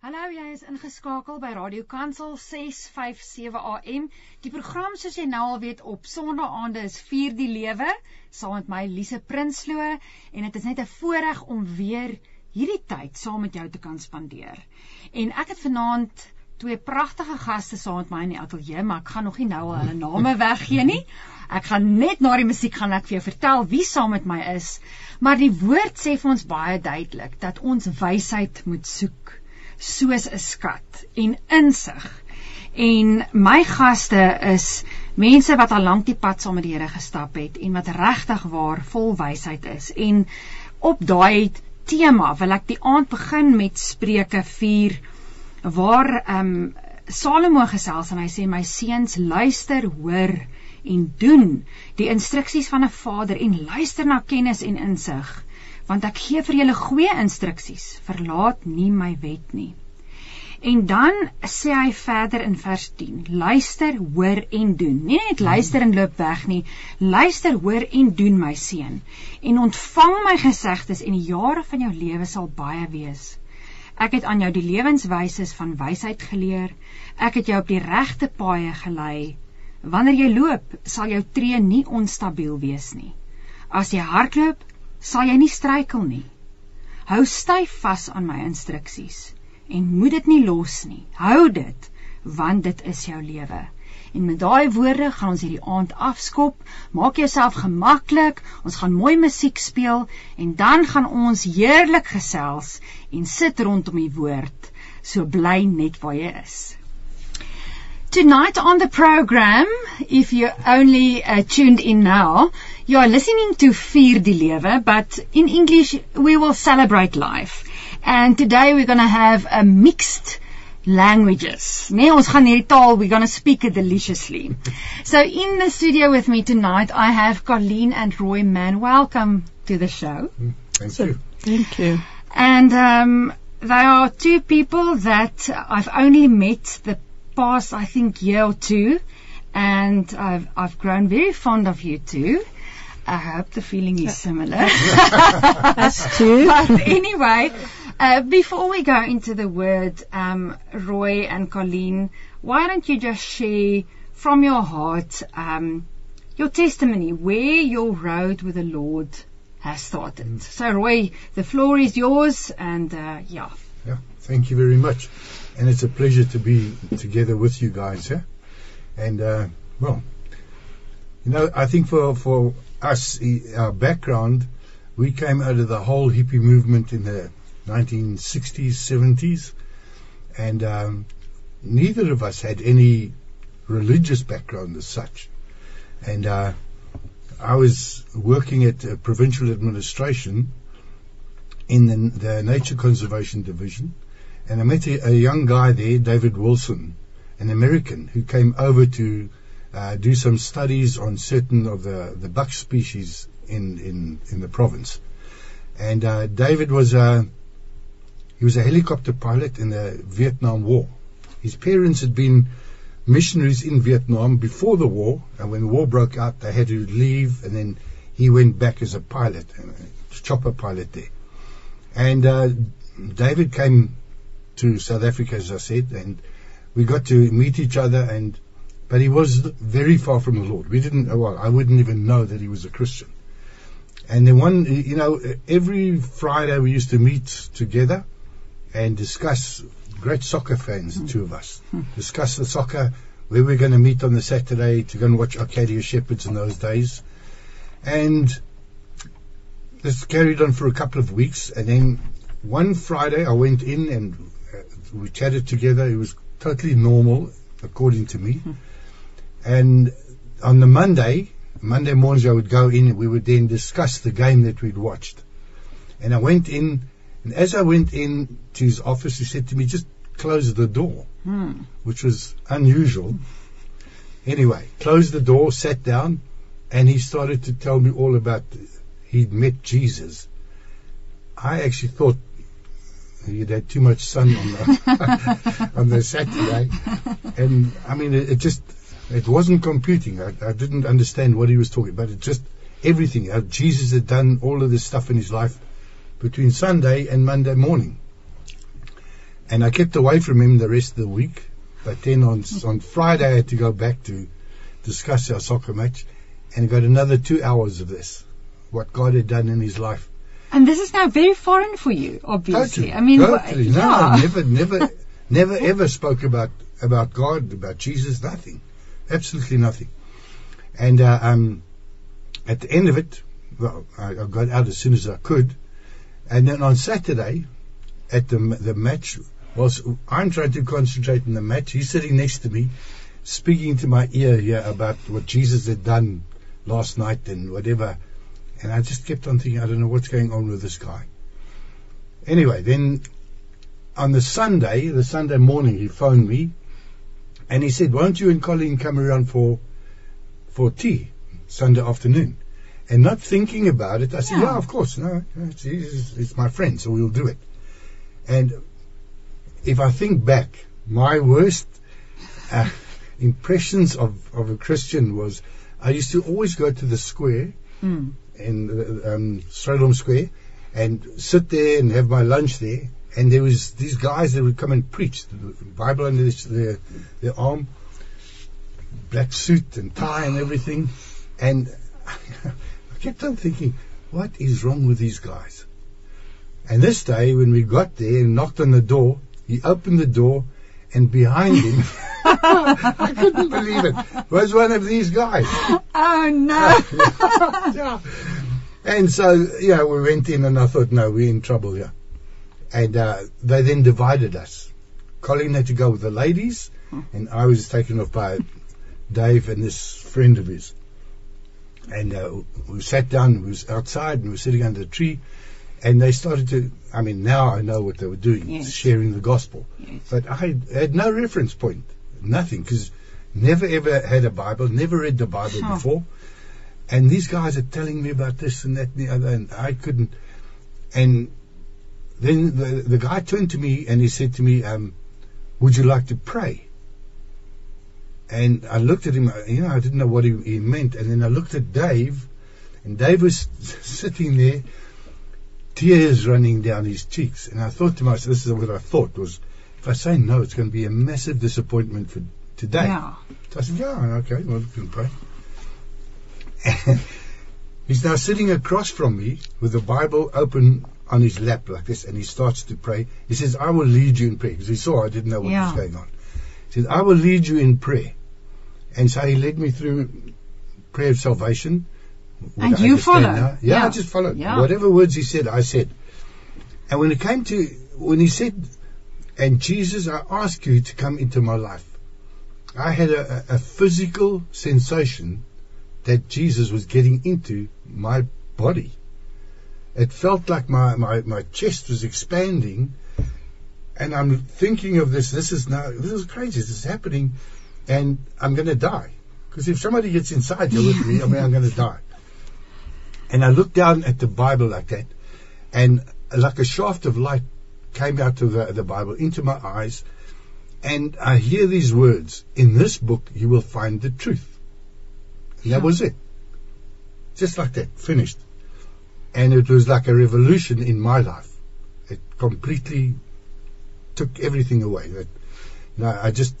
Hallo, jy is ingeskakel by Radio Kansel 657 AM. Die program soos jy nou al weet op Sondaande is Vier die Lewe saam met my Lise Prinsloo en dit is net 'n voorreg om weer hierdie tyd saam met jou te kan spandeer. En ek het vanaand twee pragtige gaste saam met my in die ateljee, maar ek gaan nog nie nou al hulle name weggee nie. Ek gaan net na die musiek gaan ek vir jou vertel wie saam met my is. Maar die woord sê vir ons baie duidelik dat ons wysheid moet soek soos 'n skat en insig. En my gaste is mense wat al lank die pad saam met die Here gestap het en wat regtig waar vol wysheid is. En op daai tema wil ek die aand begin met Spreuke 4 waar ehm um, Salomo gesels en hy sê my seuns luister, hoor en doen die instruksies van 'n vader en luister na kennis en insig want ek gee vir julle goeie instruksies verlaat nie my wet nie. En dan sê hy verder in vers 10 luister hoor en doen. Nie net luister en loop weg nie luister hoor en doen my seun en ontvang my gesegdes en die jare van jou lewe sal baie wees. Ek het aan jou die lewenswyses van wysheid geleer. Ek het jou op die regte paaie gelei. Wanneer jy loop sal jou tree nie onstabiel wees nie. As jy hardloop sal jy nie struikel nie. Hou styf vas aan my instruksies en moed dit nie los nie. Hou dit want dit is jou lewe. En met daai woorde gaan ons hierdie aand afskop. Maak jouself gemaklik. Ons gaan mooi musiek speel en dan gaan ons heerlik gesels en sit rondom die woord. So bly net waar jy is. Tonight on the program, if you only uh, tuned in now, you are listening to Vier die Lewe, but in English we will celebrate life. And today we're going to have a mixed languages. Nee, ons gaan hierdie taal, we're going to speak it deliciously. so in the studio with me tonight, I have Colleen and Roy Mann. Welcome to the show. Thank so, you. Thank you. And um, they are two people that I've only met the past, I think, year or two, and I've I've grown very fond of you too. I hope the feeling is similar. Us too. but anyway, uh, before we go into the word, um, Roy and Colleen, why don't you just share from your heart um, your testimony, where your road with the Lord has started? Mm. So, Roy, the floor is yours, and uh, yeah. Yeah, thank you very much and it's a pleasure to be together with you guys here. And uh, well, you know, I think for for us, our background, we came out of the whole hippie movement in the 1960s, 70s, and um, neither of us had any religious background as such. And uh, I was working at a provincial administration in the, the Nature Conservation Division and I met a, a, young guy there, David Wilson, an American, who came over to uh, do some studies on certain of the, the buck species in, in, in the province. And uh, David was a he was a helicopter pilot in the Vietnam War. His parents had been missionaries in Vietnam before the war, and when the war broke out, they had to leave, and then he went back as a pilot, a chopper pilot there. And uh, David came to South Africa, as I said, and we got to meet each other. And but he was very far from the Lord. We didn't. Well, I wouldn't even know that he was a Christian. And then one, you know, every Friday we used to meet together and discuss. Great soccer fans, the two of us. Discuss the soccer, where we're going to meet on the Saturday to go and watch Arcadia Shepherds in those days. And this carried on for a couple of weeks. And then one Friday I went in and uh, we chatted together. It was totally normal, according to me. And on the Monday, Monday mornings, I would go in and we would then discuss the game that we'd watched. And I went in, and as I went in to his office, he said to me, just close the door, hmm. which was unusual. Anyway, closed the door, sat down, and he started to tell me all about he'd met Jesus. I actually thought he'd had too much sun on the on the Saturday, and I mean, it, it just it wasn't computing. I, I, didn't understand what he was talking about. It just everything. How Jesus had done all of this stuff in his life between Sunday and Monday morning. and I kept away from him the rest of the week. But then on on Friday, I had to go back to discuss our soccer match, and got another two hours of this, what God had done in his life. And this is now very foreign for you, obviously. Totally, I mean, totally. No, yeah. I never, never, never ever spoke about about God, about Jesus, nothing, absolutely nothing. And uh, um, at the end of it, well, I, I got out as soon as I could, and then on Saturday, at the the match, was I'm trying to concentrate on the match. He's sitting next to me, speaking to my ear here about what Jesus had done last night and whatever. And I just kept on thinking, I don't know what's going on with this guy. Anyway, then on the Sunday, the Sunday morning, he phoned me and he said, won't you and Colleen come around for, for tea Sunday afternoon? And not thinking about it, I said, Yeah. yeah, of course. No, it's, it's, my friend, so we'll do it. And if I think back, my worst uh, impressions of, of a Christian was I used to always go to the square Mm. in uh, um, Square and sit there and have my lunch there. And there was these guys that would come and preach, the Bible under their, their, their arm, black suit and tie and everything. And I kept on thinking, what is wrong with these guys? And this day, when we got there and knocked on the door, he opened the door, and behind him, I couldn't believe it, was one of these guys. Oh no. yeah. And so, you know, we went in and I thought, no, we're in trouble here. And uh, they then divided us. Colleen had to go with the ladies, and I was taken off by Dave and this friend of his. And uh, we sat down, we was outside, and we were sitting under a tree, and they started to, I mean, now I know what they were doing, Yes. sharing the gospel. Yes. But I had no reference point, nothing, because never ever had a Bible, never read the Bible Sure. before. And these guys are telling me about this and that and the other, and I couldn't. And then the, the guy turned to me and he said to me, um, Would you like to pray? And I looked at him, uh, you know, I didn't know what he, he meant. And then I looked at Dave, and Dave was sitting there, tears running down his cheeks. And I thought to myself, this is what I thought was, if I say no, it's going to be a massive disappointment for today. Yeah. So I said, yeah, okay, well, you can pray. And he's now sitting across from me with the Bible open on his lap like this, and he starts to pray. He says, I will lead you in prayer, because he saw I didn't know what Yeah. was going on. He says, I will lead you in prayer. And so he led me through prayer of salvation. And I you understand follow. Yeah, Yeah. I just followed. Yeah. Whatever words he said, I said. And when it came to, when he said, and Jesus, I ask you to come into my life, I had a, a physical sensation that Jesus was getting into my body. It felt like my, my, my chest was expanding, and I'm thinking of this. This is now this is crazy. This is happening, and I'm going to die. Because if somebody gets inside here with me, I mean, I'm going to die. And I looked down at the Bible like that, and like a shaft of light came out of the, the Bible into my eyes, and I hear these words: "In this book you will find the truth." And that was it. Just like that, finished. And it was like a revolution in my life. It completely took everything away. That, you I just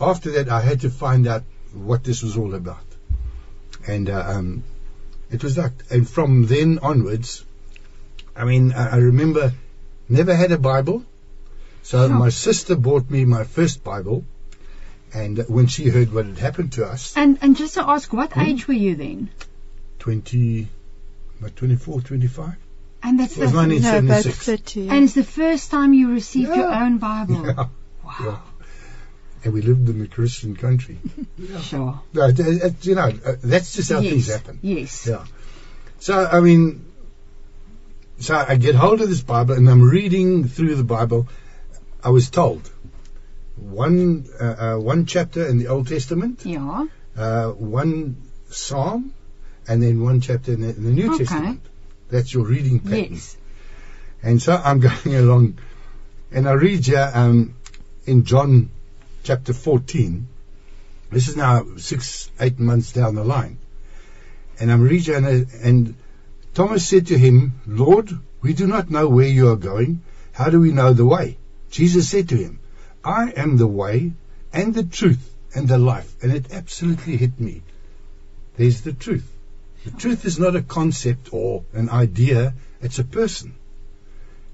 after that I had to find out what this was all about. And uh, um, it was like, and from then onwards, I mean, I, I remember never had a Bible. So Sure. my sister bought me my first Bible, and when she heard what had happened to us, And and just to ask, what Hmm? age were you then? 20, about 24, 25? And that's the, 19 No, about 30. and it's the first time you received your own Bible. Yeah. Wow. Yeah. And we lived in a Christian country. Sure. No, you know, uh, that's just how things happen. Yes. Yeah. So, I mean, so I get hold of this Bible and I'm reading through the Bible. I was told one uh, uh, one chapter in the Old Testament, Yeah. uh, one Psalm, and then one chapter in the, in the New Okay. Testament. That's your reading pattern. Yes. And so I'm going along, and I read here um, in John chapter 14. This is now six, eight months down the line. And I'm reading, and, and Thomas said to him, Lord, we do not know where you are going. How do we know the way? Jesus said to him, I am the way and the truth and the life. And it absolutely hit me. There's the truth. The truth is not a concept or an idea, it's a person.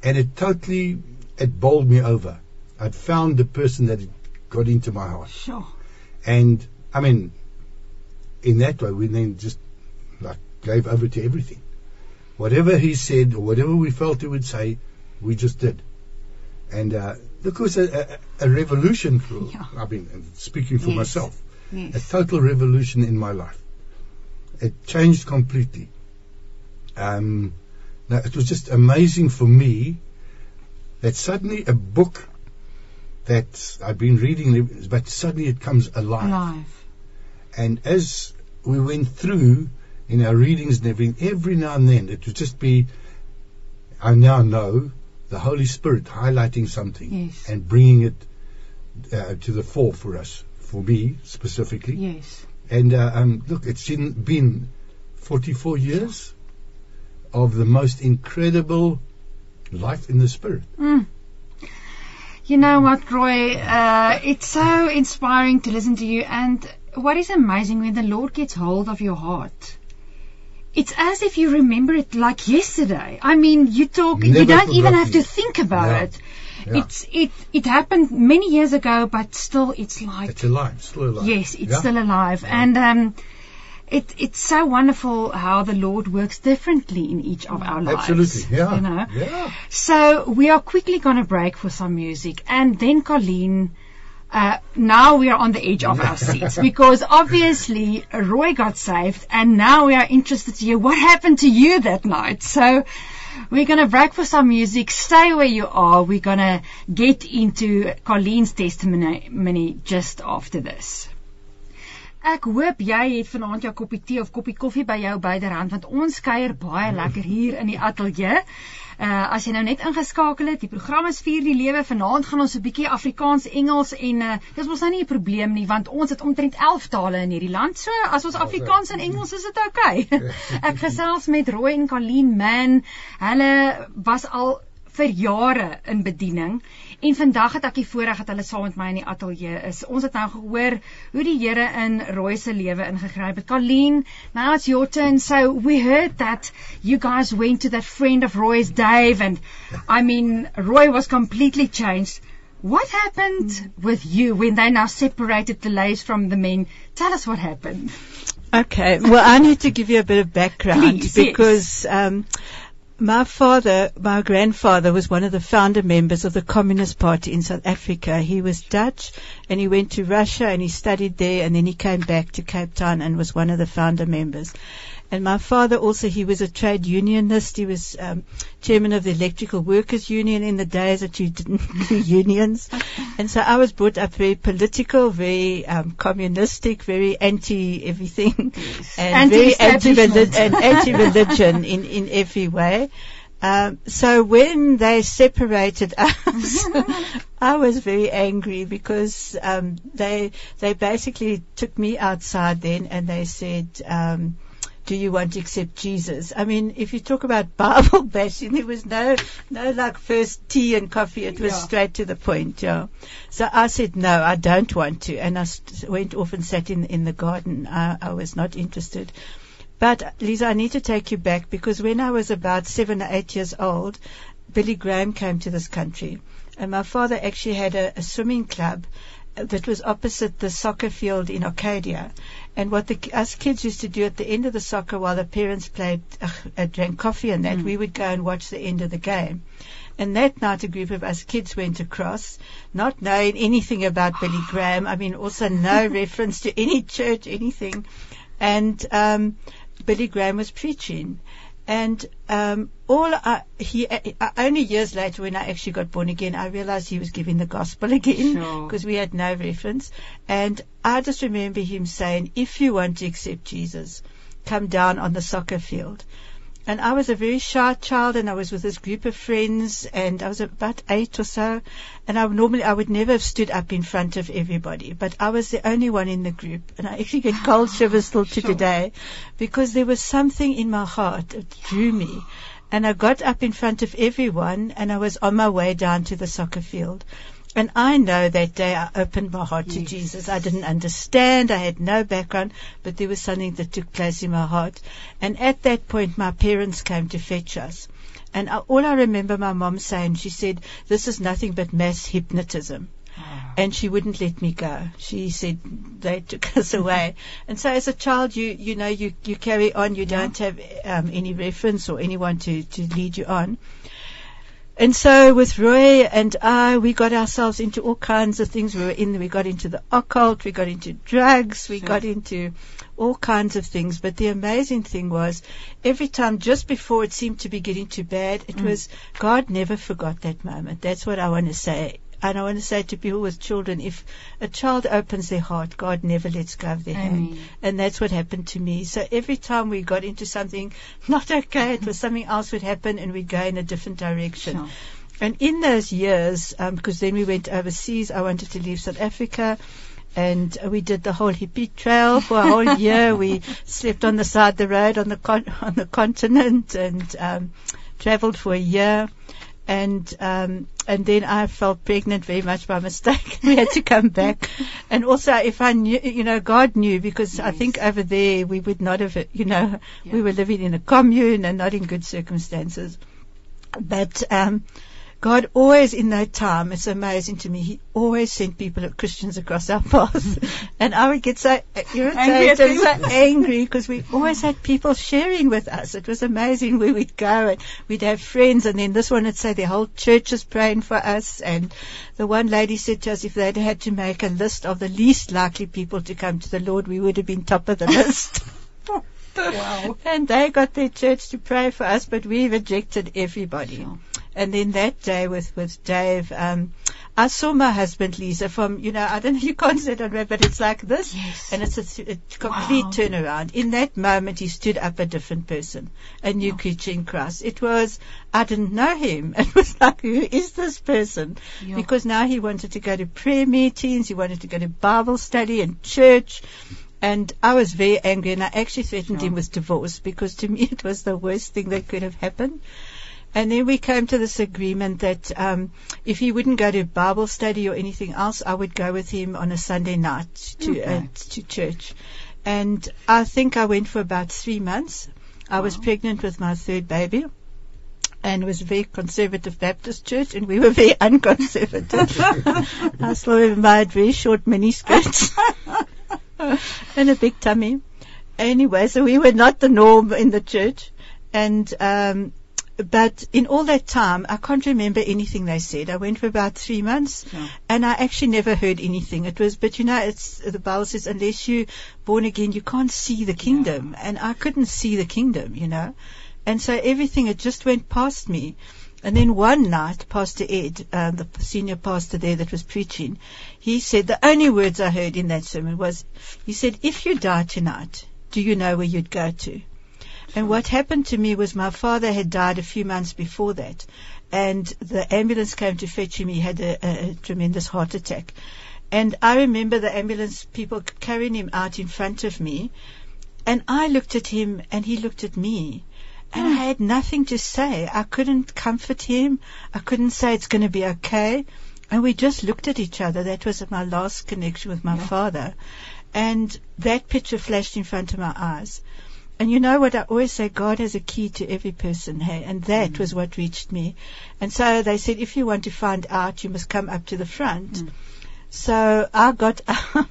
And it totally, it bowled me over. I'd found the person that got into my heart. Sure. And, I mean, in that way, we then just, like, gave over to everything. Whatever he said or whatever we felt he would say, we just did. And, uh, look, it was a, a, a revolution for, Yeah. I mean, speaking for Yes. myself, a total revolution in my life. It changed completely. Um, now it was just amazing for me that suddenly a book that I've been reading, but suddenly it comes alive. Alive. And as we went through in our readings and everything, every now and then it would just be, I now know the Holy Spirit highlighting something Yes. and bringing it uh, to the fore for us, for me specifically. Yes. And uh, um, look, it's been, been 44 years of the most incredible life in the Spirit. Mm. You know what, Roy? Uh, it's so inspiring to listen to you. And what is amazing when the Lord gets hold of your heart, it's as if you remember it like yesterday. I mean, you talk, you don't even have to think about Yeah. it. Yeah. It's it it happened many years ago, but still, it's like It's alive, still alive. Yes, it's Yeah? still alive. And um, it, it's so wonderful how the Lord works differently in each of our lives. Absolutely, yeah. You know? Yeah. So we are quickly going to break for some music. And then, Colleen, uh, now we are on the edge of our seats because obviously Roy got saved and now we are interested to hear what happened to you that night. So we're going to break for some music. Stay where you are. We're going to get into Colleen's testimony just after this. Ek hoop jy het vanaand jou koppie tee of koppie koffie by jou byderhand want ons kuier baie lekker hier in die ateljee. Uh as jy nou net ingeskakel het, die program is Vier die Lewe. Vanaand gaan ons 'n bietjie Afrikaans, Engels en uh dis mos nou nie 'n probleem nie want ons het omtrent 11 tale in hierdie land. So as ons Afrikaans en Engels is dit oukei. Okay. Ek gesels met Roy en Colleen Man. Hulle was al vir jare in bediening en vandag het ek die voorreg dat hulle saam met my in die ateljee is. Ons het nou gehoor hoe die Here in Roy se lewe ingegryp het. Colleen, now it's your turn. So we heard that you guys went to that friend of Roy's, Dave, and I mean, Roy was completely changed. What happened with you when they now separated the ladies from the men? Tell us what happened. Okay. Well, I need to give you a bit of background Please, yes. because um, my father, my grandfather, was one of the founder members of the Communist Party in South Africa. He was Dutch and he went to Russia and he studied there and then he came back to Cape Town and was one of the founder members. And my father also, he was a trade unionist. He was um, chairman of the Electrical Workers Union in the days that you didn't do unions. And so I was brought up very political, very um, communistic, very anti everything, and very anti Anti-establishment. and anti religion in in every way. Um, so when they separated us, I was very angry because um, they they basically took me outside then and they said. Um, do you want to accept Jesus? I mean, if you talk about Bible bashing, there was no, no like first tea and coffee. It was Yeah. straight to the point, yeah. So I said, no, I don't want to. And I went off and sat in, in the garden. I, I was not interested. But Lisa, I need to take you back because when I was about seven or eight years old, Billy Graham came to this country. And my father actually had a, a swimming club that was opposite the soccer field in Arcadia. And what the, us kids used to do at the end of the soccer while the parents played, uh, drank coffee and that, we would go and watch the end of the game. And that night a group of us kids went across, not knowing anything about Billy Graham. I mean, also no reference to any church, anything. And, um, Billy Graham was preaching. And um, all I, he uh, only years later, when I actually got born again, I realized he was giving the gospel again Sure. because we had no reference. And I just remember him saying, "If you want to accept Jesus, come down on the soccer field." and I was a very shy child, and I was with this group of friends, and I was about eight or so, and I normally I would never have stood up in front of everybody, but I was the only one in the group, and I actually get cold shivers still to Sure. today, because there was something in my heart that drew me. And I got up in front of everyone and I was on my way down to the soccer field. And I know that day I opened my heart to Jesus. I didn't understand. I had no background, but there was something that took place in my heart. And at that point, my parents came to fetch us. And I, all I remember my mom saying, she said, this is nothing but mass hypnotism and she wouldn't let me go. She said they took us away. And so as a child, you, you know, you, you carry on. You don't have um, any reference or anyone to, to lead you on. And so with Roy and I, we got ourselves into all kinds of things. We were in, we got into the occult, we got into drugs, we Sure. got into all kinds of things. But the amazing thing was, every time just before it seemed to be getting too bad, it was God never forgot that moment. That's what I want to say. And I want to say to people with children, if a child opens their heart, God never lets go of their hand. And that's what happened to me. So every time we got into something not okay, it was something else would happen and we'd go in a different direction. Sure. And in those years, um, because then we went overseas, I wanted to leave South Africa. And we did the whole hippie trail for a whole year. We slept on the side of the road on the con- on the continent and um, traveled for a year. And um, and then I fell pregnant very much by mistake. we had to come back. And also, if I knew, you know, God knew because I think over there we would not have, you know, Yeah. we were living in a commune and not in good circumstances. But um, God always, in that time, it's amazing to me. He always sent people, Christians, across our path, and I would get so irritated, and so angry because we always had people sharing with us. It was amazing where we'd go and we'd have friends, and then this one would say the whole church is praying for us. And the one lady said to us, if they'd had to make a list of the least likely people to come to the Lord, we would have been top of the list. Wow. And they got their church to pray for us, but we rejected everybody. Sure. And then that day with, with Dave, um, I saw my husband Lisa from, you know, I don't know, you can't say it but it's like this. Yes. And it's a, a complete Wow. turnaround. In that moment, he stood up a different person, a new creature in Christ. It was, I didn't know him. It was like, who is this person? Yeah. Because now he wanted to go to prayer meetings, he wanted to go to Bible study and church. And I was very angry and I actually threatened Sure. him with divorce because to me it was the worst thing that could have happened. And then we came to this agreement that um, if he wouldn't go to Bible study or anything else, I would go with him on a Sunday night to uh, to church. And I think I went for about three months. I was pregnant with my third baby. And it was a very conservative Baptist church, and we were very unconservative. I still remember I had very short mini skirts and a big tummy. Anyway, so we were not the norm in the church. And, um, but in all that time, I can't remember anything they said. I went for about three months Sure. and I actually never heard anything. It was, but you know, it's, the Bible says, unless you born again, you can't see the kingdom. And I couldn't see the kingdom, you know. And so everything, it just went past me. And then one night, Pastor Ed, um, the senior pastor there that was preaching, he said the only words I heard in that sermon was, he said, if you die tonight, do you know where you'd go to? And what happened to me was my father had died a few months before that, and the ambulance came to fetch him. He had a, a, a tremendous heart attack. And I remember the ambulance people carrying him out in front of me, and I looked at him and he looked at me. And I hmm. had nothing to say. I couldn't comfort him. I couldn't say it's going to be okay. And we just looked at each other. That was my last connection with my Yeah. father. And that picture flashed in front of my eyes. And you know what I always say, God has a key to every person, hey, and that was what reached me. And so they said, if you want to find out, you must come up to the front. Mm. So I got up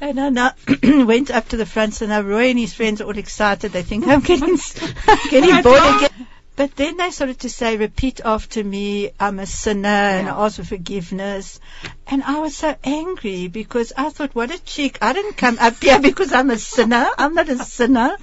and I now went up to the front. So now Roy and his friends are all excited. They think I'm getting, I'm getting born again. But then they started to say, repeat after me, I'm a sinner, and I ask for forgiveness. And I was so angry because I thought, what a cheek. I didn't come up here because I'm a sinner. I'm not a sinner.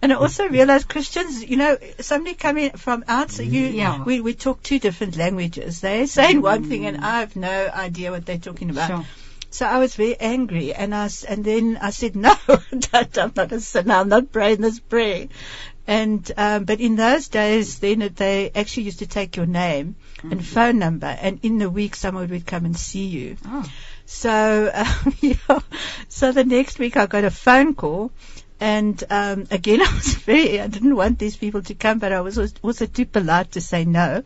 And I also realized Christians, you know, somebody coming from outside, you, Yeah. we, we talk two different languages. They're saying mm-hmm. one thing and I have no idea what they're talking about. Sure. So I was very angry, and I and then I said, "No, I'm not a sinner. I'm not praying this prayer." And um, but in those days, then they actually used to take your name and phone number, and in the week someone would come and see you. Oh. So, um, yeah. So the next week I got a phone call, and um, again I was very I didn't want these people to come, but I was als- also too polite to say no.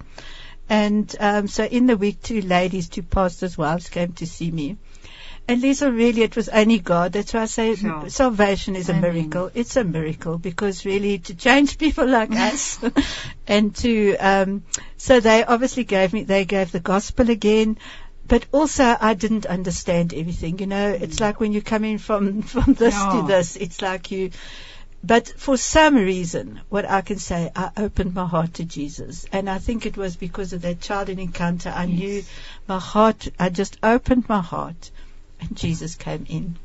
And um, so in the week, two ladies, two pastors' wives came to see me. And Lisa, really, it was only God. That's why I say Sure. salvation is a Amen. miracle. It's a miracle because really to change people like us and to, um, so they obviously gave me, they gave the gospel again. But also, I didn't understand everything. You know, it's like when you're coming from from this Yeah. to this. It's like you. But for some reason, what I can say, I opened my heart to Jesus, and I think it was because of that childhood encounter. I knew my heart. I just opened my heart, and Jesus came in.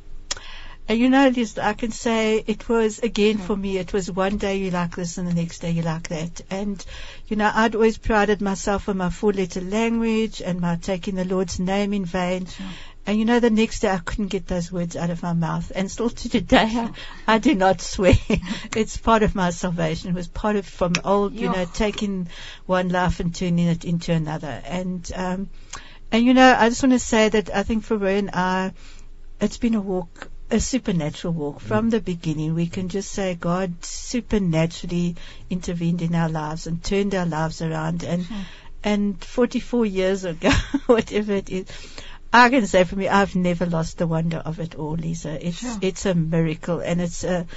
And you know, Liz, I can say it was again for me. It was one day you like this, and the next day you like that. And you know, I'd always prided myself on my four-letter language and my taking the Lord's name in vain. And you know, the next day I couldn't get those words out of my mouth. And still to today, I, I do not swear. it's part of my salvation. It was part of from old, you know, taking one life and turning it into another. And um, and you know, I just want to say that I think for Roy and I, uh, it's been a walk, a supernatural walk mm. from the beginning. We can just say God supernaturally intervened in our lives and turned our lives around. And hmm. and 44 years ago, whatever it is, I can say for me, I've never lost the wonder of it all, Lisa. It's Sure. it's a miracle, and it's a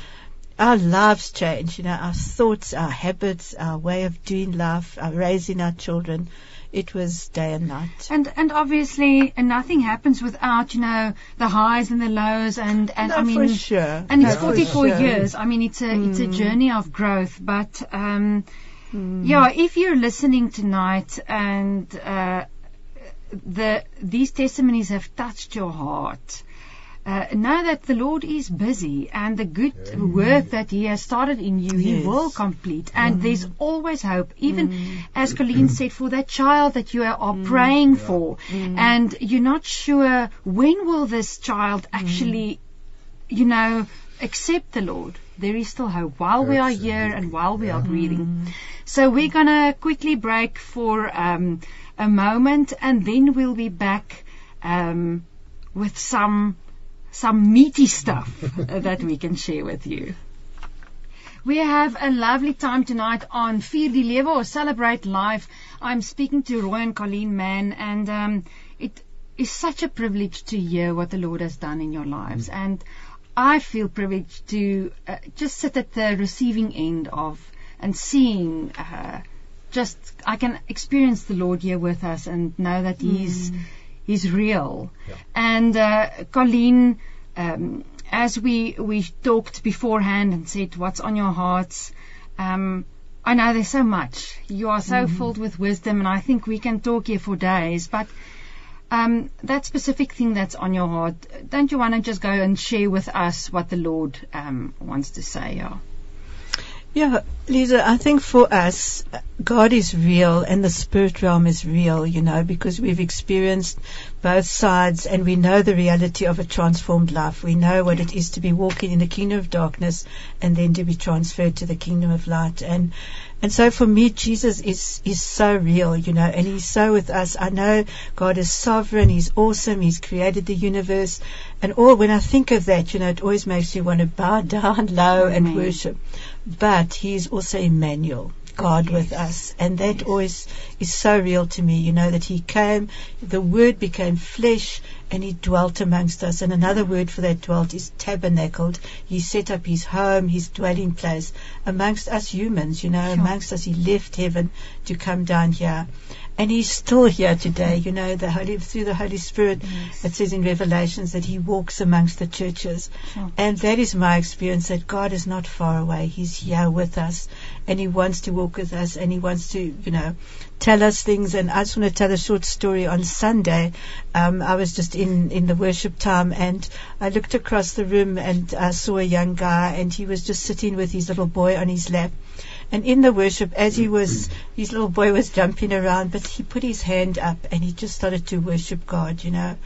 our lives change. You know, our thoughts, our habits, our way of doing life, our raising our children. It was day and night. And and obviously, and nothing happens without you know the highs and the lows, and and No, I mean, for sure. and it's No, for 44 sure. years. I mean, it's a it's a journey of growth. But um, Mm. yeah, if you're listening tonight and uh, the these testimonies have touched your heart. Uh, know that the Lord is busy and the good mm. work that He has started in you, He Yes. will complete. And mm. there's always hope. Even mm. as Colleen said, for that child that you are, are praying for, and you're not sure when will this child actually, you know, accept the Lord. There is still hope while we are here and while we are breathing. So we're gonna quickly break for um, a moment, and then we'll be back um, with some some meaty stuff that we can share with you. We have a lovely time tonight on Vier die Lewe or Celebrate Life. I'm speaking to Roy and Colleen Mann, and um, it is such a privilege to hear what the Lord has done in your lives. And I feel privileged to uh, just sit at the receiving end of and seeing. Uh, just I can experience the Lord here with us and know that He's He's real. And uh, Colleen, um, as we we talked beforehand and said what's on your hearts, um, I know there's so much. You are so filled with wisdom, and I think we can talk here for days. But um, that specific thing that's on your heart, don't you want to just go and share with us what the Lord um, wants to say? Yeah. Yeah, Lisa, I think for us, God is real and the spirit realm is real, you know, because we've experienced both sides and we know the reality of a transformed life. We know what it is to be walking in the kingdom of darkness and then to be transferred to the kingdom of light. And and so for me, Jesus is, is so real, you know, and He's so with us. I know God is sovereign. He's awesome. He's created the universe. And all, when I think of that, you know, it always makes me want to bow down low and worship. But He's also Emmanuel. God with us. And that always is so real to me, you know, that He came, the Word became flesh, and He dwelt amongst us. And another word for that dwelt is tabernacled. He set up His home, His dwelling place amongst us humans, you know, Sure. amongst us. He left heaven to come down here. And He's still here today, you know, the Holy, through the Holy Spirit. Yes. It says in Revelations that He walks amongst the churches. Sure. And that is my experience that God is not far away. He's here with us and He wants to walk with us and He wants to, you know, tell us things. And I just want to tell a short story. On Sunday, um, I was just in, in the worship time and I looked across the room and I saw a young guy and he was just sitting with his little boy on his lap. And in the worship, as he was, his little boy was jumping around, but he put his hand up and he just started to worship God, you know.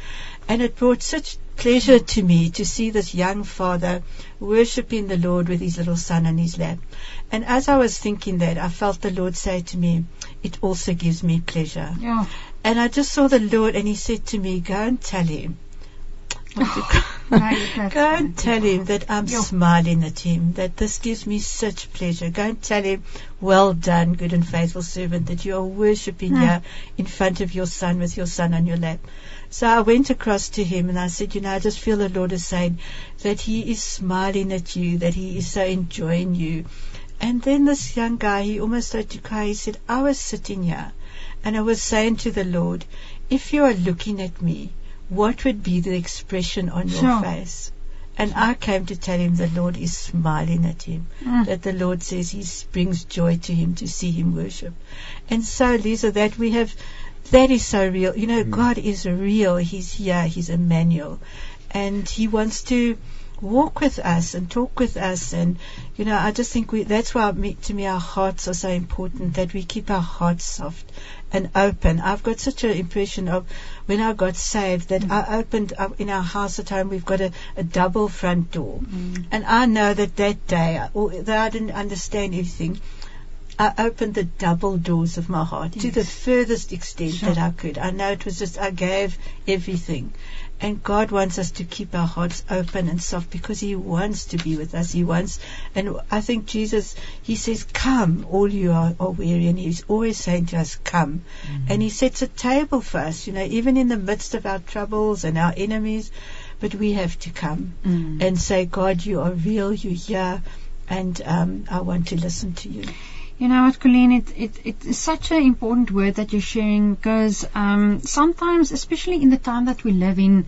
And it brought such pleasure to me to see this young father worshipping the Lord with his little son on his lap. And as I was thinking that, I felt the Lord say to me, It also gives me pleasure. Ja. And I just saw the Lord, and He said to me, Go and tell him. Go and tell him that I'm Yeah. smiling at him, that this gives me such pleasure. Go and tell him, well done, good and faithful servant, that you are worshipping Hmm. here in front of your son with your son on your lap. So I went across to him and I said, you know, I just feel the Lord is saying that he is smiling at you, that he is so enjoying you. And then this young guy, he almost started to cry. He said, I was sitting here and I was saying to the Lord, if you are looking at me, what would be the expression on your Sure. face? And I came to tell him the Lord is smiling at him. Mm. That the Lord says He brings joy to him to see him worship. And so, Lisa, that we have, that is so real. You know, God is real. He's here. He's Emmanuel. And He wants to walk with us and talk with us. And, you know, I just think we, that's why to me our hearts are so important, that we keep our hearts soft and open. I've got such an impression of when I got saved that I mm. opened up in our house at home, we've got a, a double front door. Mm. And I know that that day, although I didn't understand everything, I opened the double doors of my heart to the furthest extent Sure. that I could. I know it was just, I gave everything. And God wants us to keep our hearts open and soft because He wants to be with us. He wants, and I think Jesus, He says, Come, all you are, are weary. And He's always saying to us, Come. And He sets a table for us, you know, even in the midst of our troubles and our enemies. But we have to come Mm. and say, God, you are real, you're here, and um, I want to listen to you. You know what, Colleen, it, it, it is such an important word that you're sharing because um, sometimes, especially in the time that we live in,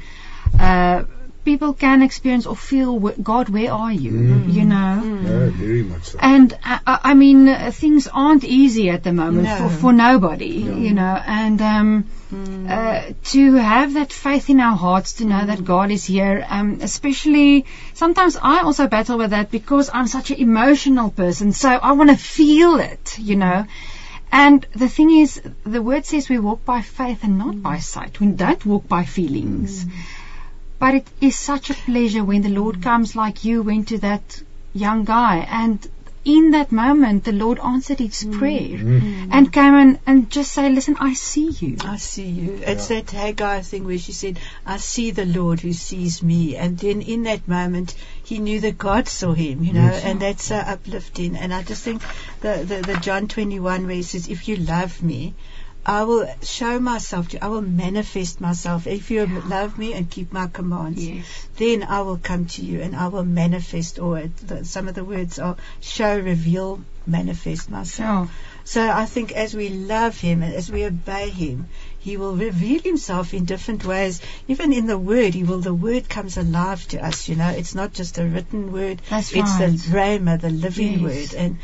uh, people can experience or feel, God, where are you? Mm. You know? Yeah, very much so. And I, I I mean, uh, things aren't easy at the moment No. for, for nobody, you know. And um, uh, to have that faith in our hearts, to know that God is here, um, especially sometimes I also battle with that because I'm such an emotional person. So I want to feel it, you know. And the thing is, the word says we walk by faith and not by sight. We don't walk by feelings. But it is such a pleasure when the Lord comes like you went to that young guy and in that moment the Lord answered his mm. prayer mm. Mm. and came and, and just say, Listen, I see you. I see you. It's that Hagar thing where she said, I see the Lord who sees me. And then in that moment, he knew that God saw him, you know, Yes. and that's so uplifting. And I just think the, the, the John 21 where he says, if you love me, I will show myself to you. I will manifest myself. If you love me and keep my commands, Yes. then I will come to you and I will manifest. Or the, some of the words are show, reveal, manifest myself. So, So I think as we love Him and as we obey Him, He will reveal Himself in different ways. Even in the Word, He will. The Word comes alive to us. You know, it's not just a written word. That's it's right. the Rhema, the living Yes. Word. And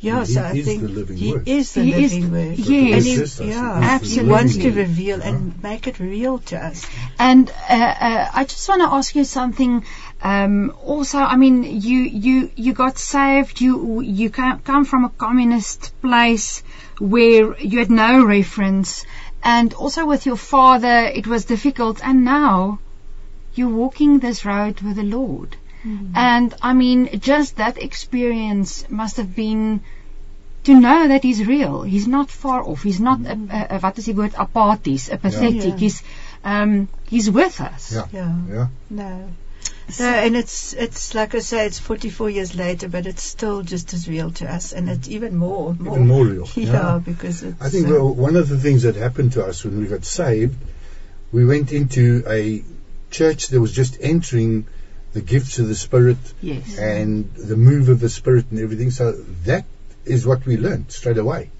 yeah, He so I is think the living He Word. is the He is- living Word. yes. And he, Yes, yes, yeah, yes, He wants to living reveal Yeah. and make it real to us. and uh, uh, I just want to ask you something. Um, also, I mean, you you you got saved. You you come from a communist place where you had no reference, and also with your father, it was difficult. And now, you're walking this road with the Lord. And I mean, just that experience must have been to know that he's real. He's not far off. He's not a, a, a what is die word apathies, apathetic. Yeah. He's um he's with us. Yeah. Yeah. Yeah. No. No, and it's it's like I say, it's 44 years later, but it's still just as real to us, and it's even more, more, Even more real. Yeah, Yeah. because it's. I think uh, well, one of the things that happened to us when we got saved, we went into a church that was just entering the gifts of the Spirit Yes. and the move of the Spirit and everything. So that is what we learned straight away.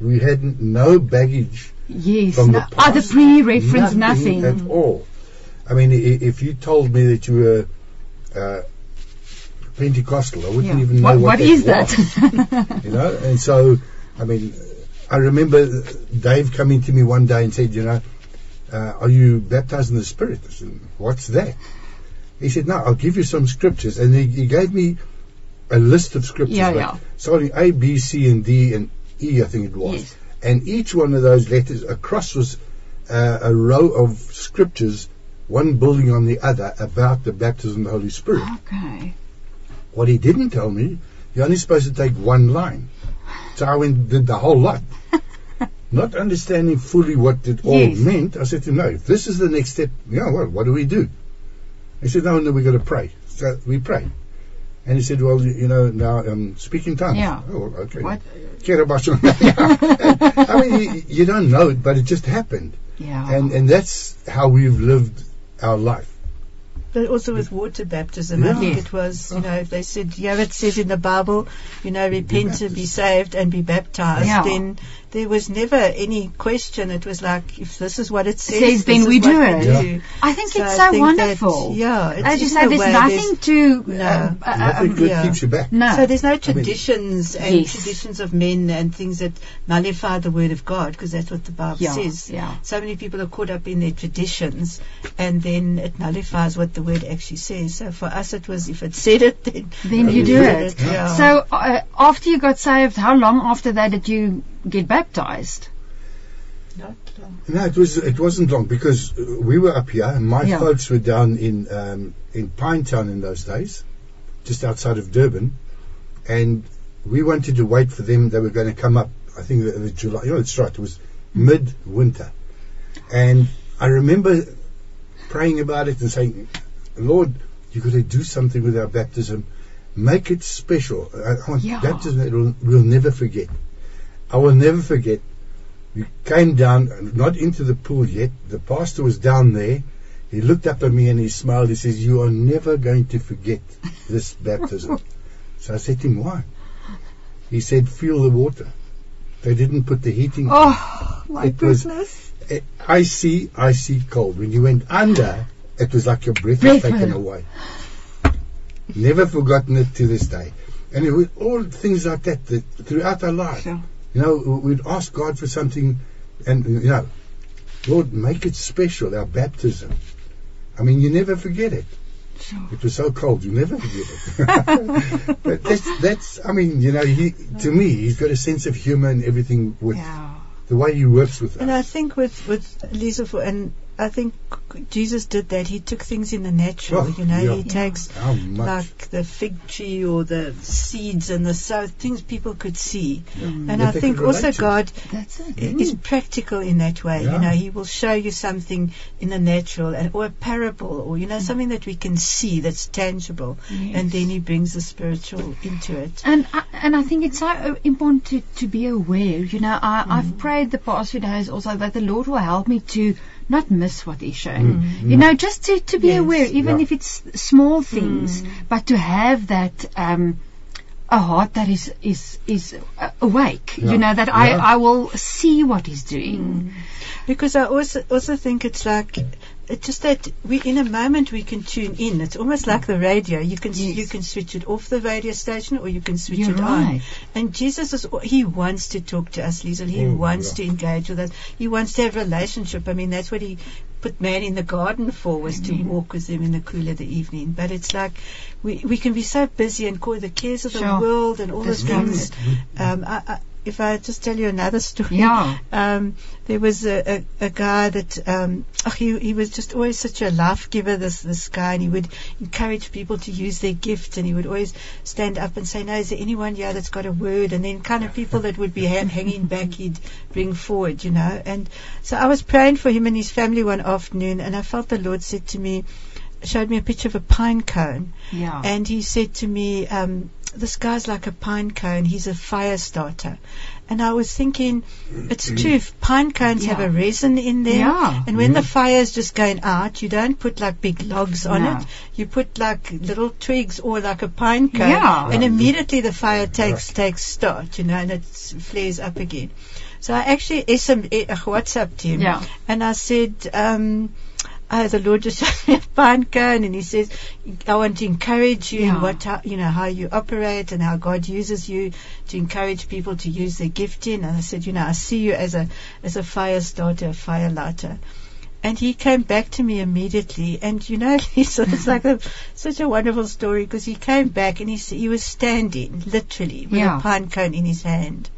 We had no baggage Yes. from no, the past. other pre-reference, nothing. at all. I mean, if you told me that you were uh, Pentecostal, I wouldn't Yeah. even know What, what, what is was, that? you know, and so, I mean, I remember Dave coming to me one day and said, you know, uh, are you baptized in the Spirit? I said, what's that? He said, no, I'll give you some scriptures. And he, he gave me a list of scriptures, Yeah, like, yeah. starting A, B, C, and D, and E, I think it was. Yes. And each one of those letters across was uh, a row of scriptures one building on the other about the baptism of the Holy Spirit. Okay. What he didn't tell me, you're only supposed to take one line. So I went did the whole lot. Not understanding fully what it all Yes. meant, I said to him, no, if this is the next step, yeah, well, what do we do? He said, no, no, we've got to pray. So we pray. And he said, well, you you know, now um, speak in tongues. Yeah. Oh, okay. What? I mean, you, you don't know it, but it just happened. Yeah. And, and that's how we've lived our life. But also with water baptism, I think it was, you know, if they said, yeah, it says in the Bible, you know, repent and be saved and be baptized, Yeah. then there was never any question. It was like, if this is what it says, Says, then we what do we it. Yeah. I think So it's so think wonderful. That, yeah. It's As you in say, there's way, nothing to. No. uh, uh, Nothing good yeah. keeps you back. no. So there's no mean- traditions and Yes. traditions of men and things that nullify the word of God because that's what the Bible Yeah, says. yeah. So many people are caught up in their traditions and then it nullifies what the word actually says. So for us it was if it said it then Then you we do did it. Yeah. So uh, after you got saved, how long after that did you get baptized? Not long. No, it was it wasn't long because we were up here. and My Yeah. folks were down in um, in Pinetown in those days, just outside of Durban, and we wanted to wait for them. They were going to come up. I think it was July. You know, it's right. It was mid winter, and I remember praying about it and saying, "Lord, you got to do something with our baptism. Make it special. I I want Yeah. baptism that we'll, we'll never forget. I will never forget." We came down, not into the pool yet. The pastor was down there. He looked up at me and he smiled. He says, "You are never going to forget this baptism." so I said to him, "Why?" He said, "Feel the water. They didn't put the heating. Oh, my It was- goodness. Eh, icy, icy cold. When you went under, it was like your breath was taken away. away. Never forgotten it to this day. And it was all things like that, that throughout our life. Sure. You know, we'd ask God for something, and you know, Lord, make it special. Our baptism. I mean, you never forget it. Sure. It was so cold, you never forget it. but that's that's. I mean, you know, he to me, he's got a sense of humour and everything with Yeah. the way he works with And I think with with Lise for and I think Jesus did that. He took things in the natural. Oh, you know, yeah. he takes like the fig tree or the seeds and the so things people could see. And That I think also. God That's it. is practical in that way. Yeah. You know, He will show you something in the natural, and, or a parable, or you know, something that we can see that's tangible, Yes. and then He brings the spiritual into it. And I, and I think it's so uh, important to, to be aware. You know, I, mm. I've prayed the past few days also that the Lord will help me to not miss what He's showing. You know, just to, to be Yes. aware, even Yeah. if it's small things, but to have that. Um, a heart that is is is uh, awake, Yeah. you know that I Yeah. I will see what he's doing. Because I also also think it's like it's just that we in a moment we can tune in. It's almost like the radio. You can Yes. you can switch it off the radio station or you can switch You're it on. right. And Jesus is he wants to talk to us, Liesel. He Oh, wants yeah. to engage with us. He wants to have a relationship. I mean that's what he put man in the garden for was to walk with him in the cool of the evening. But it's like we we can be so busy and call the cares of the Sure. world and all those things. Um, I, I, if I just tell you another story, Yeah. um, there was a, a, a guy that um, oh, he he was just always such a life giver. This this guy, and he would encourage people to use their gifts, and he would always stand up and say, "No, is there anyone here that's got a word?" And then kind of people that would be ha- hanging back, he'd bring forward, you know. And so I was praying for him and his family one afternoon, and I felt the Lord said to me, showed me a picture of a pine cone, Yeah. and he said to me, um, "This guy's like a pine cone. He's a fire starter." And I was thinking, it's true. Pine cones have a resin in there, Yeah. and when the fire is just going out, you don't put like big logs on No. it. You put like little twigs or like a pine cone, Yeah. and immediately the fire takes takes start, you know, and it flares up again. So I actually SM, eh, WhatsApped him, Yeah. and I said. Um, uh, the Lord just showed me a pine cone, and He says, "I want to encourage you in what how, you know how you operate and how God uses you to encourage people to use their gifting." And I said, "You know, I see you as a as a fire starter, a fire lighter." And he came back to me immediately, and you know, it's, it's like a, such a wonderful story because he came back and he he was standing literally with Yeah. a pine cone in his hand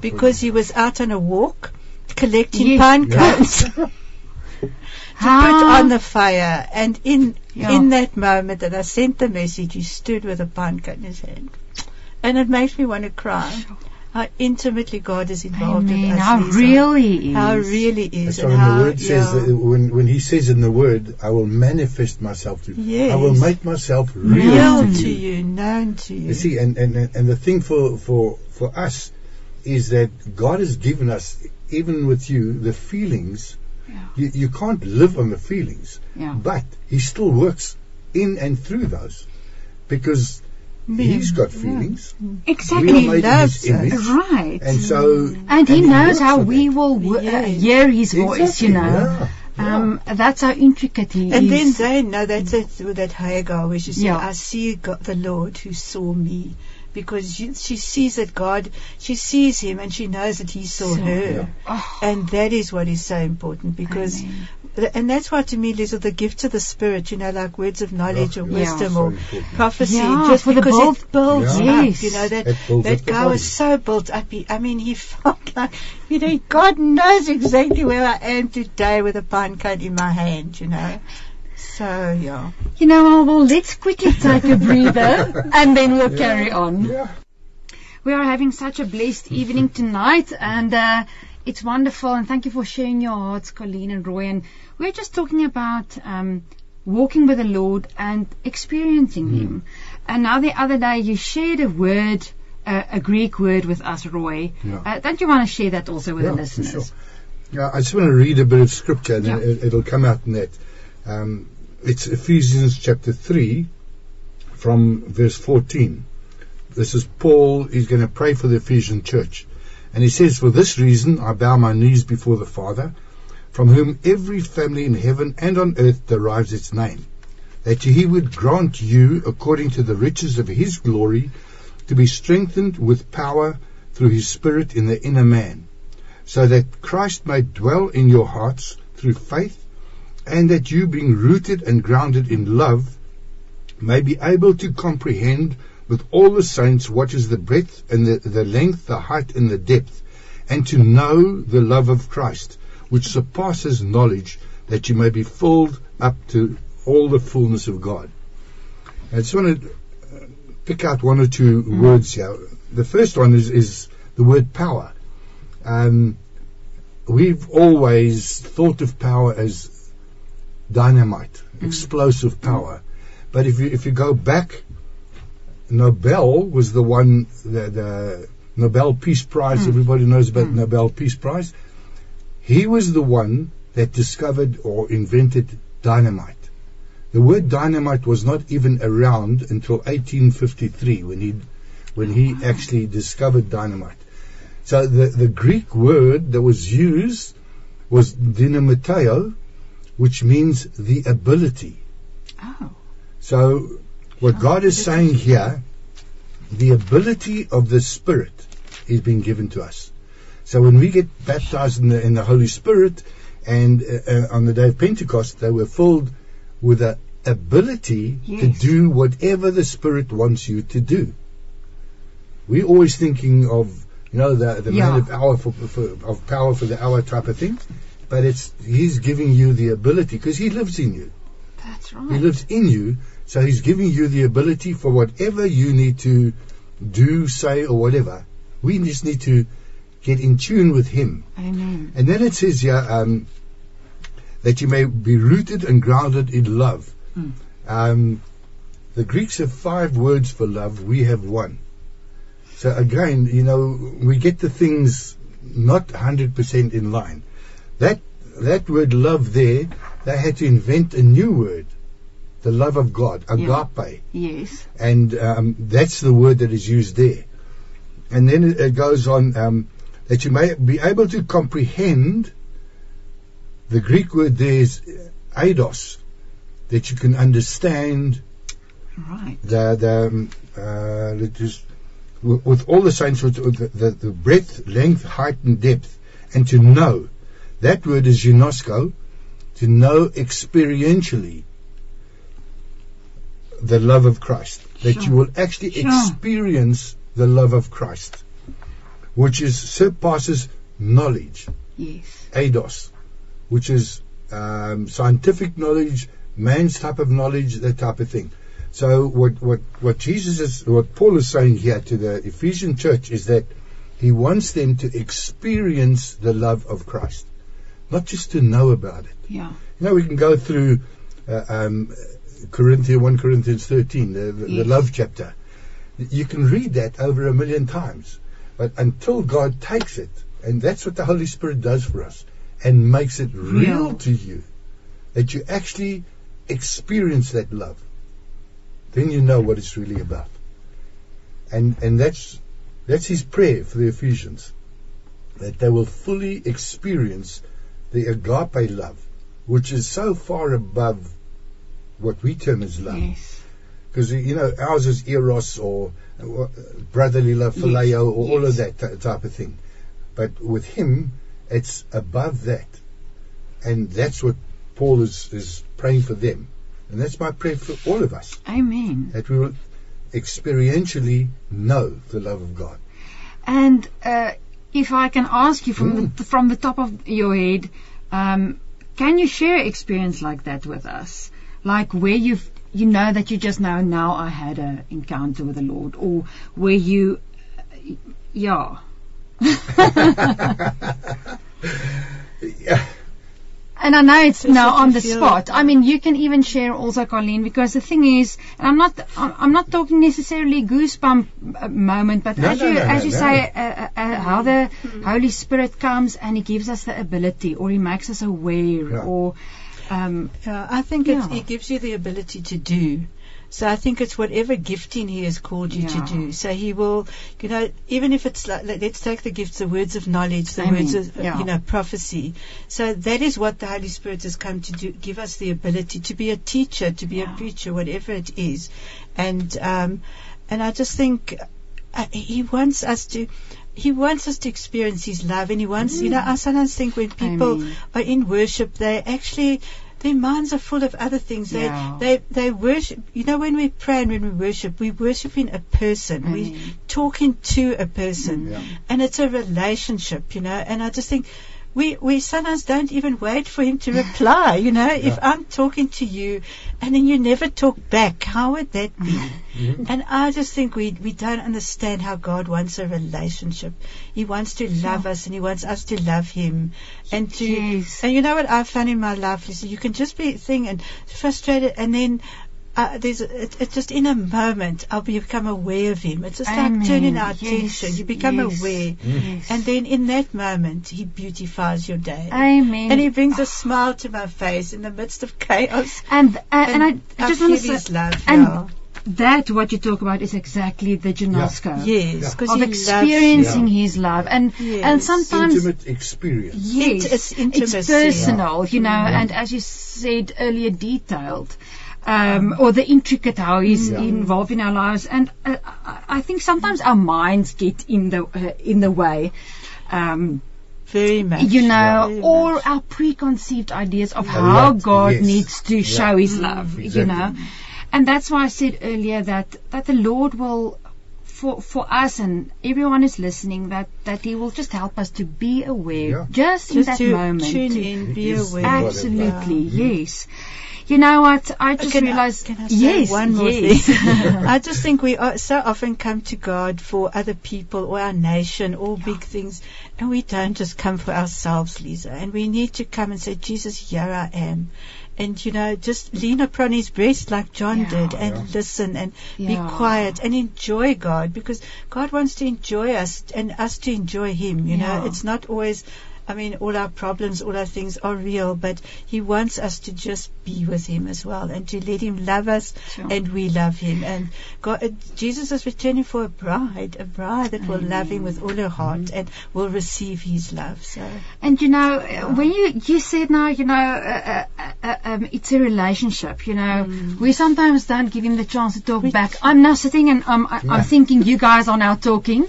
because point. he was out on a walk collecting Yes. pine Yeah. cones. to Ah. put on the fire. And in Yeah. in that moment that I sent the message, he stood with a pine cut in his hand, and it makes me want to cry. How intimately God is involved Amen. with us. How Lise. real he is. How really is. That's and when how, the word says that when when he says in the word, I will manifest myself to you. Yes. I will make myself real, real to, to you. you, known to you. You see, and, and and the thing for for for us is that God has given us, even with you, the feelings. Yeah. You, you can't live on the feelings, Yeah. but He still works in and through those, because He's got feelings. Exactly. We are made in loves His image, us. Right. and so And he and knows how we it. will w- uh, hear his voice, you know. yeah, yeah. Um, that's how intricate he And then is. they know that's it with that Hagar where she said, Yeah. I see God, the Lord who saw me. Because she, she sees that God, she sees him and she knows that he saw So- her. Oh, And that is what is so important because, Amen. and that's why to me, Lise, the gift of the Spirit, you know, like words of knowledge or wisdom so or important. prophecy, Yeah, just for the because build- it builds Yeah. up, you know, that, It builds up that the guy was so built up. He, I mean, he felt like, you know, God knows exactly where I am today with a pine cone in my hand, you know. So, yeah. You know, well, well, let's quickly take a breather and then we'll carry on. Yeah. We are having such a blessed evening tonight, and uh, it's wonderful. And thank you for sharing your hearts, Colleen and Roy. And we're just talking about um, walking with the Lord and experiencing Him. And now the other day you shared a word, uh, a Greek word with us, Roy. Yeah. Uh, don't you want to share that also with Yeah, the listeners? sure. Yeah, I just want to read a bit of scripture and Yeah. it, it'll come out in that. Um, it's Ephesians chapter 3 from verse 14. This is Paul, he's going to pray for the Ephesian church. And he says, For this reason I bow my knees before the Father, from whom every family in heaven and on earth derives its name, that he would grant you, according to the riches of his glory, to be strengthened with power through his Spirit in the inner man so that Christ may dwell in your hearts through faith, and that you, being rooted and grounded in love, may be able to comprehend with all the saints what is the breadth and the, the length, the height and the depth, and to know the love of Christ, which surpasses knowledge, that you may be filled up to all the fullness of God. I just want to uh, pick out one or two words here. The first one is, is the word power. Um, we've always thought of power as dynamite, mm. explosive power. But if you if you go back, Nobel was the one the, the Nobel Peace Prize. Mm. Everybody knows about mm. Nobel Peace Prize. He was the one that discovered or invented dynamite. The word dynamite was not even around until 1853 when he when he oh, actually discovered dynamite. So the, the Greek word that was used was dynamiteo, which means the ability. Oh, So what God is saying here, the ability of the Spirit is being given to us. So when we get baptized in the, in the Holy Spirit, and uh, uh, on the day of Pentecost, they were filled with the ability to do whatever the Spirit wants you to do. We're always thinking of, you know, the, the Yeah. man of hour for, for, of power for the hour type of thing, but it's He's giving you the ability because He lives in you. that's right. He lives in you, so He's giving you the ability for whatever you need to do, say, or whatever. We just need to get in tune with Him. Amen. And then it says here um, that you may be rooted and grounded in love. Mm. Um, the Greeks have five words for love, we have one. So again, you know, we get the things not 100% in line. That, that word love there, they had to invent a new word. The love of God, Yeah. agape Yes. and um, that's the word that is used there. And then it, it goes on um, that you may be able to comprehend. The Greek word there is eidos, that you can understand Right. the the um, uh, let us- with all the saints with, with the, the, the breadth, length, height, and depth, and to know. That word is ginosko, to know experientially the love of Christ. That Sure. you will actually Sure. experience the love of Christ, which is surpasses knowledge, Yes. eidos, which is um, scientific knowledge, man's type of knowledge, that type of thing. So what what what Jesus is, what Paul is saying here to the Ephesian church is that he wants them to experience the love of Christ, not just to know about it. Yeah. You know, we can go through uh, um, Corinthians, 1 Corinthians 13, the, the, Yes. the love chapter. You can read that over a million times. But until God takes it, and that's what the Holy Spirit does for us, and makes it real Real. to you, that you actually experience that love, then you know what it's really about. And, and that's, that's his prayer for the Ephesians, that they will fully experience the agape love, which is so far above what we term as love. Yes. Because, you know, ours is eros or brotherly love, phileo, or all of that ty- type of thing. But with him, it's above that. And that's what Paul is, is praying for them. And that's my prayer for all of us, Amen. that we will experientially know the love of God. And uh, if I can ask you from Mm. the from the top of your head, um, can you share experience like that with us? Like where you've you know that you just know now I had an encounter with the Lord, or where you, yeah. Yeah. And I know it's Just now on the feel. spot. I mean, you can even share also, Colleen, because the thing is, and I'm not, I'm I'm not talking necessarily goosebump uh, moment, but No, as no, you, no, as no, you no. say, uh, uh, uh, how the Holy Spirit comes and He gives us the ability, or He makes us aware, Yeah. or, um, Yeah, I think it's, Yeah. it gives you the ability to do. So I think it's whatever gifting he has called you Yeah. to do. So he will, you know, even if it's like, let- let's take the gifts, the words of knowledge, the Amen. words of, uh, Yeah. you know, prophecy. So that is what the Holy Spirit has come to do, give us the ability to be a teacher, to be Yeah. a preacher, whatever it is. And, um, and I just think uh, he wants us to, he wants us to experience his love and he wants, you know, I sometimes think when people Amen. are in worship, they actually, their minds are full of other things. They, Yeah. they, they worship, you know, when we pray and when we worship, we worshiping a person. We mm-hmm. Amen. talking to a person. Yeah. And it's a relationship, you know, and I just think, we, we sometimes don't even wait for him to reply, you know. If I'm talking to you and then you never talk back, how would that be? Mhm. And I just think we, we don't understand how God wants a relationship. He wants to love us and He wants us to love Him. And to, Yes. and you know what I've found in my life, Lise, you can just be thing and frustrated and then uh, there's it, it just in a moment I'll become aware of him. It's just Amen. like turning our Yes, attention. You become yes, aware, yes. and then in that moment he beautifies your day. Amen. And he brings a smile to my face in the midst of chaos. and, uh, and, I, I just want to say, love. and yeah. that what you talk about is exactly the ginosko. Yes, Yeah. because Of he loves experiencing Yeah. His love, and Yes. and sometimes Intimate experience. Yes, It's. It's personal, you know, Yeah. and as you said earlier, detailed. Um, or the intricate how he's Yeah. involved in our lives, and uh, I, I think sometimes our minds get in the uh, in the way. Um, Very much. you know, Very or much. our preconceived ideas of A how lot, God yes. needs to Yeah. show His love, you Exactly. know, and that's why I said earlier that that the Lord will. For, for us and everyone is listening that, that he will just help us to be aware Yeah. just, in that to moment tune in, be aware. Absolutely, Yeah. yes. You know what? I uh, just Can I- realized. Can I say yes, one more yes. thing? I just think we are, so often come to God for other people or our nation or big things, and we don't just come for ourselves, Lise. And we need to come and say, Jesus, here I am. And you know, just mm. lean upon His breast like John Yeah. did, and Yeah. listen and Yeah. be quiet and enjoy God because God wants to enjoy us and us to enjoy Him. You know, it's not always. I mean, all our problems, all our things are real, but He wants us to just be with Him as well and to let Him love us Sure. and we love Him. And God, uh, Jesus is returning for a bride, a bride that will love Him with all her heart and will receive His love. So, And you know, uh, when you you said now, you know, uh, uh, uh, um, it's a relationship. You know, we sometimes don't give him the chance to talk We- back. I'm now sitting and um, I, Yeah. I'm thinking you guys are now talking,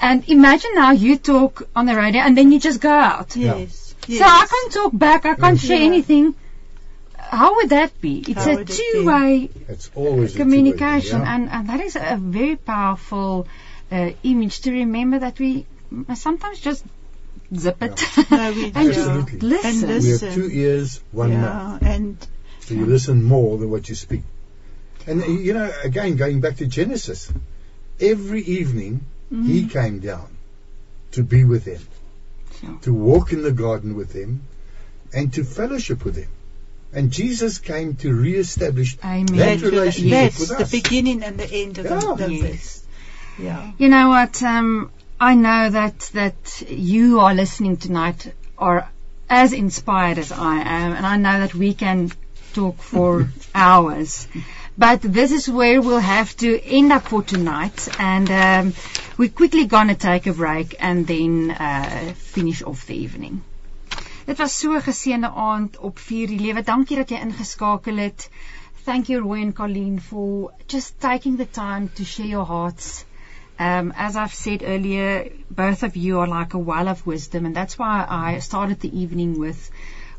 and imagine now you talk on the radio and then you just go out. Yeah. yes. So I can't talk back. I can't share Yeah. anything. How would that be? It's How a would it two-way It's always a communication, two-way yeah. and, and that is a very powerful uh, image to remember that we sometimes just zip it. No, we and. Absolutely. just listen. And We have two ears, one mouth. and So you listen more than what you speak. And you know, again, going back to Genesis, every evening mm, he came down to be with them, Sure. to walk in the garden with them, and to fellowship with them. And Jesus came to re-establish Amen. that that- relationship that's with the beginning and the end of Yeah. the, of Yes. Yeah. You know what? Um, I know that that you are listening tonight are as inspired as I am, and I know that we can talk for hours. But this is where we'll have to end up for tonight, and um, we're quickly gonna take a break and then uh, finish off the evening. Dit was so 'n geseënde aand op Vier die lewe. Dankie dat jy ingeskakel het. Thank you Roy and Colleen for just taking the time to share your hearts. Um, as I've said earlier, both of you are like a well of wisdom, and that's why I started the evening with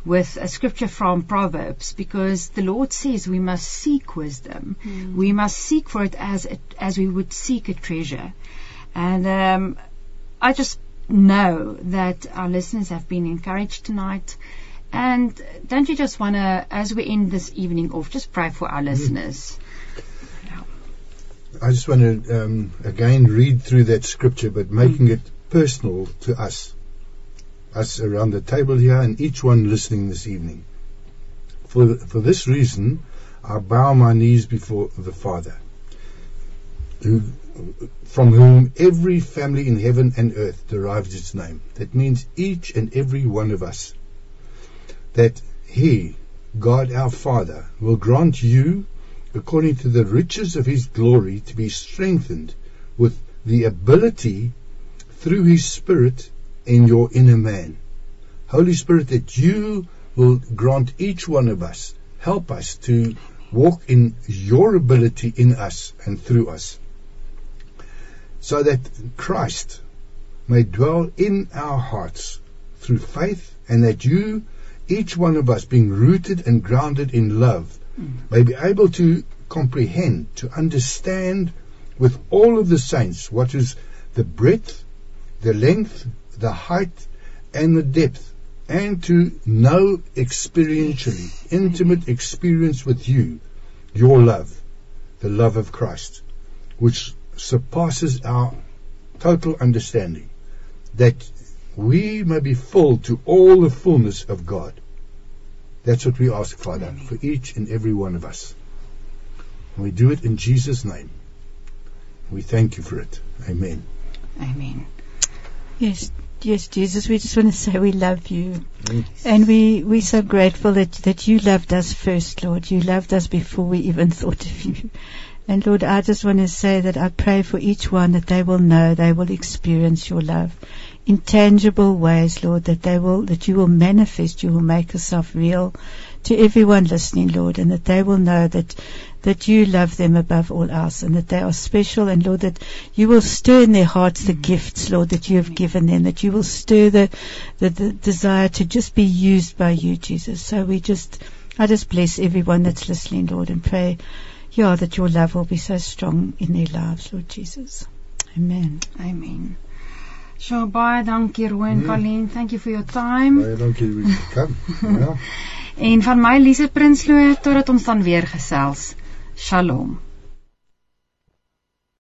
with a scripture from Proverbs, because the Lord says we must seek wisdom. We must seek for it as it, as we would seek a treasure. And um, I just know that our listeners have been encouraged tonight. And don't you just want to, as we end this evening off, just pray for our listeners? I just want to um, again read through that scripture, but making it personal to us, us around the table here, and each one listening this evening. For for this reason, I bow my knees before the Father, who, from whom every family in heaven and earth derives its name. That means each and every one of us. That He, God our Father, will grant you according to the riches of his glory, to be strengthened with the ability through his Spirit in your inner man. Holy Spirit, that you will grant each one of us, help us to walk in your ability in us and through us, so that Christ may dwell in our hearts through faith, and that you, each one of us, being rooted and grounded in love, may be able to comprehend, to understand with all of the saints what is the breadth, the length, the height, and the depth, and to know experientially, intimate experience with you, your love, the love of Christ, which surpasses our total understanding, that we may be full to all the fullness of God. That's what we ask, Father, for each and every one of us. And we do it in Jesus' name. We thank you for it. Amen. Amen. Yes, yes, Jesus, we just want to say we love you. Mm. And we, we're so grateful that, that you loved us first, Lord. You loved us before we even thought of you. And Lord, I just want to say that I pray for each one that they will know, they will experience your love in tangible ways, Lord, that they will, that you will manifest, you will make yourself real to everyone listening, Lord, and that they will know that, that you love them above all else and that they are special and Lord, that you will stir in their hearts the gifts, Lord, that you have given them, that you will stir the, the, the desire to just be used by you, Jesus. So we just, I just bless everyone that's listening, Lord, and pray, yeah, that your love will be so strong in their lives, Lord Jesus. Amen. Amen. So baie dankie Roy Mm. Colleen. Thank you for your time. Baie dankie dat jy kom. Ja. En van my Lise Prinsloo totdat ons dan weer gesels. Shalom.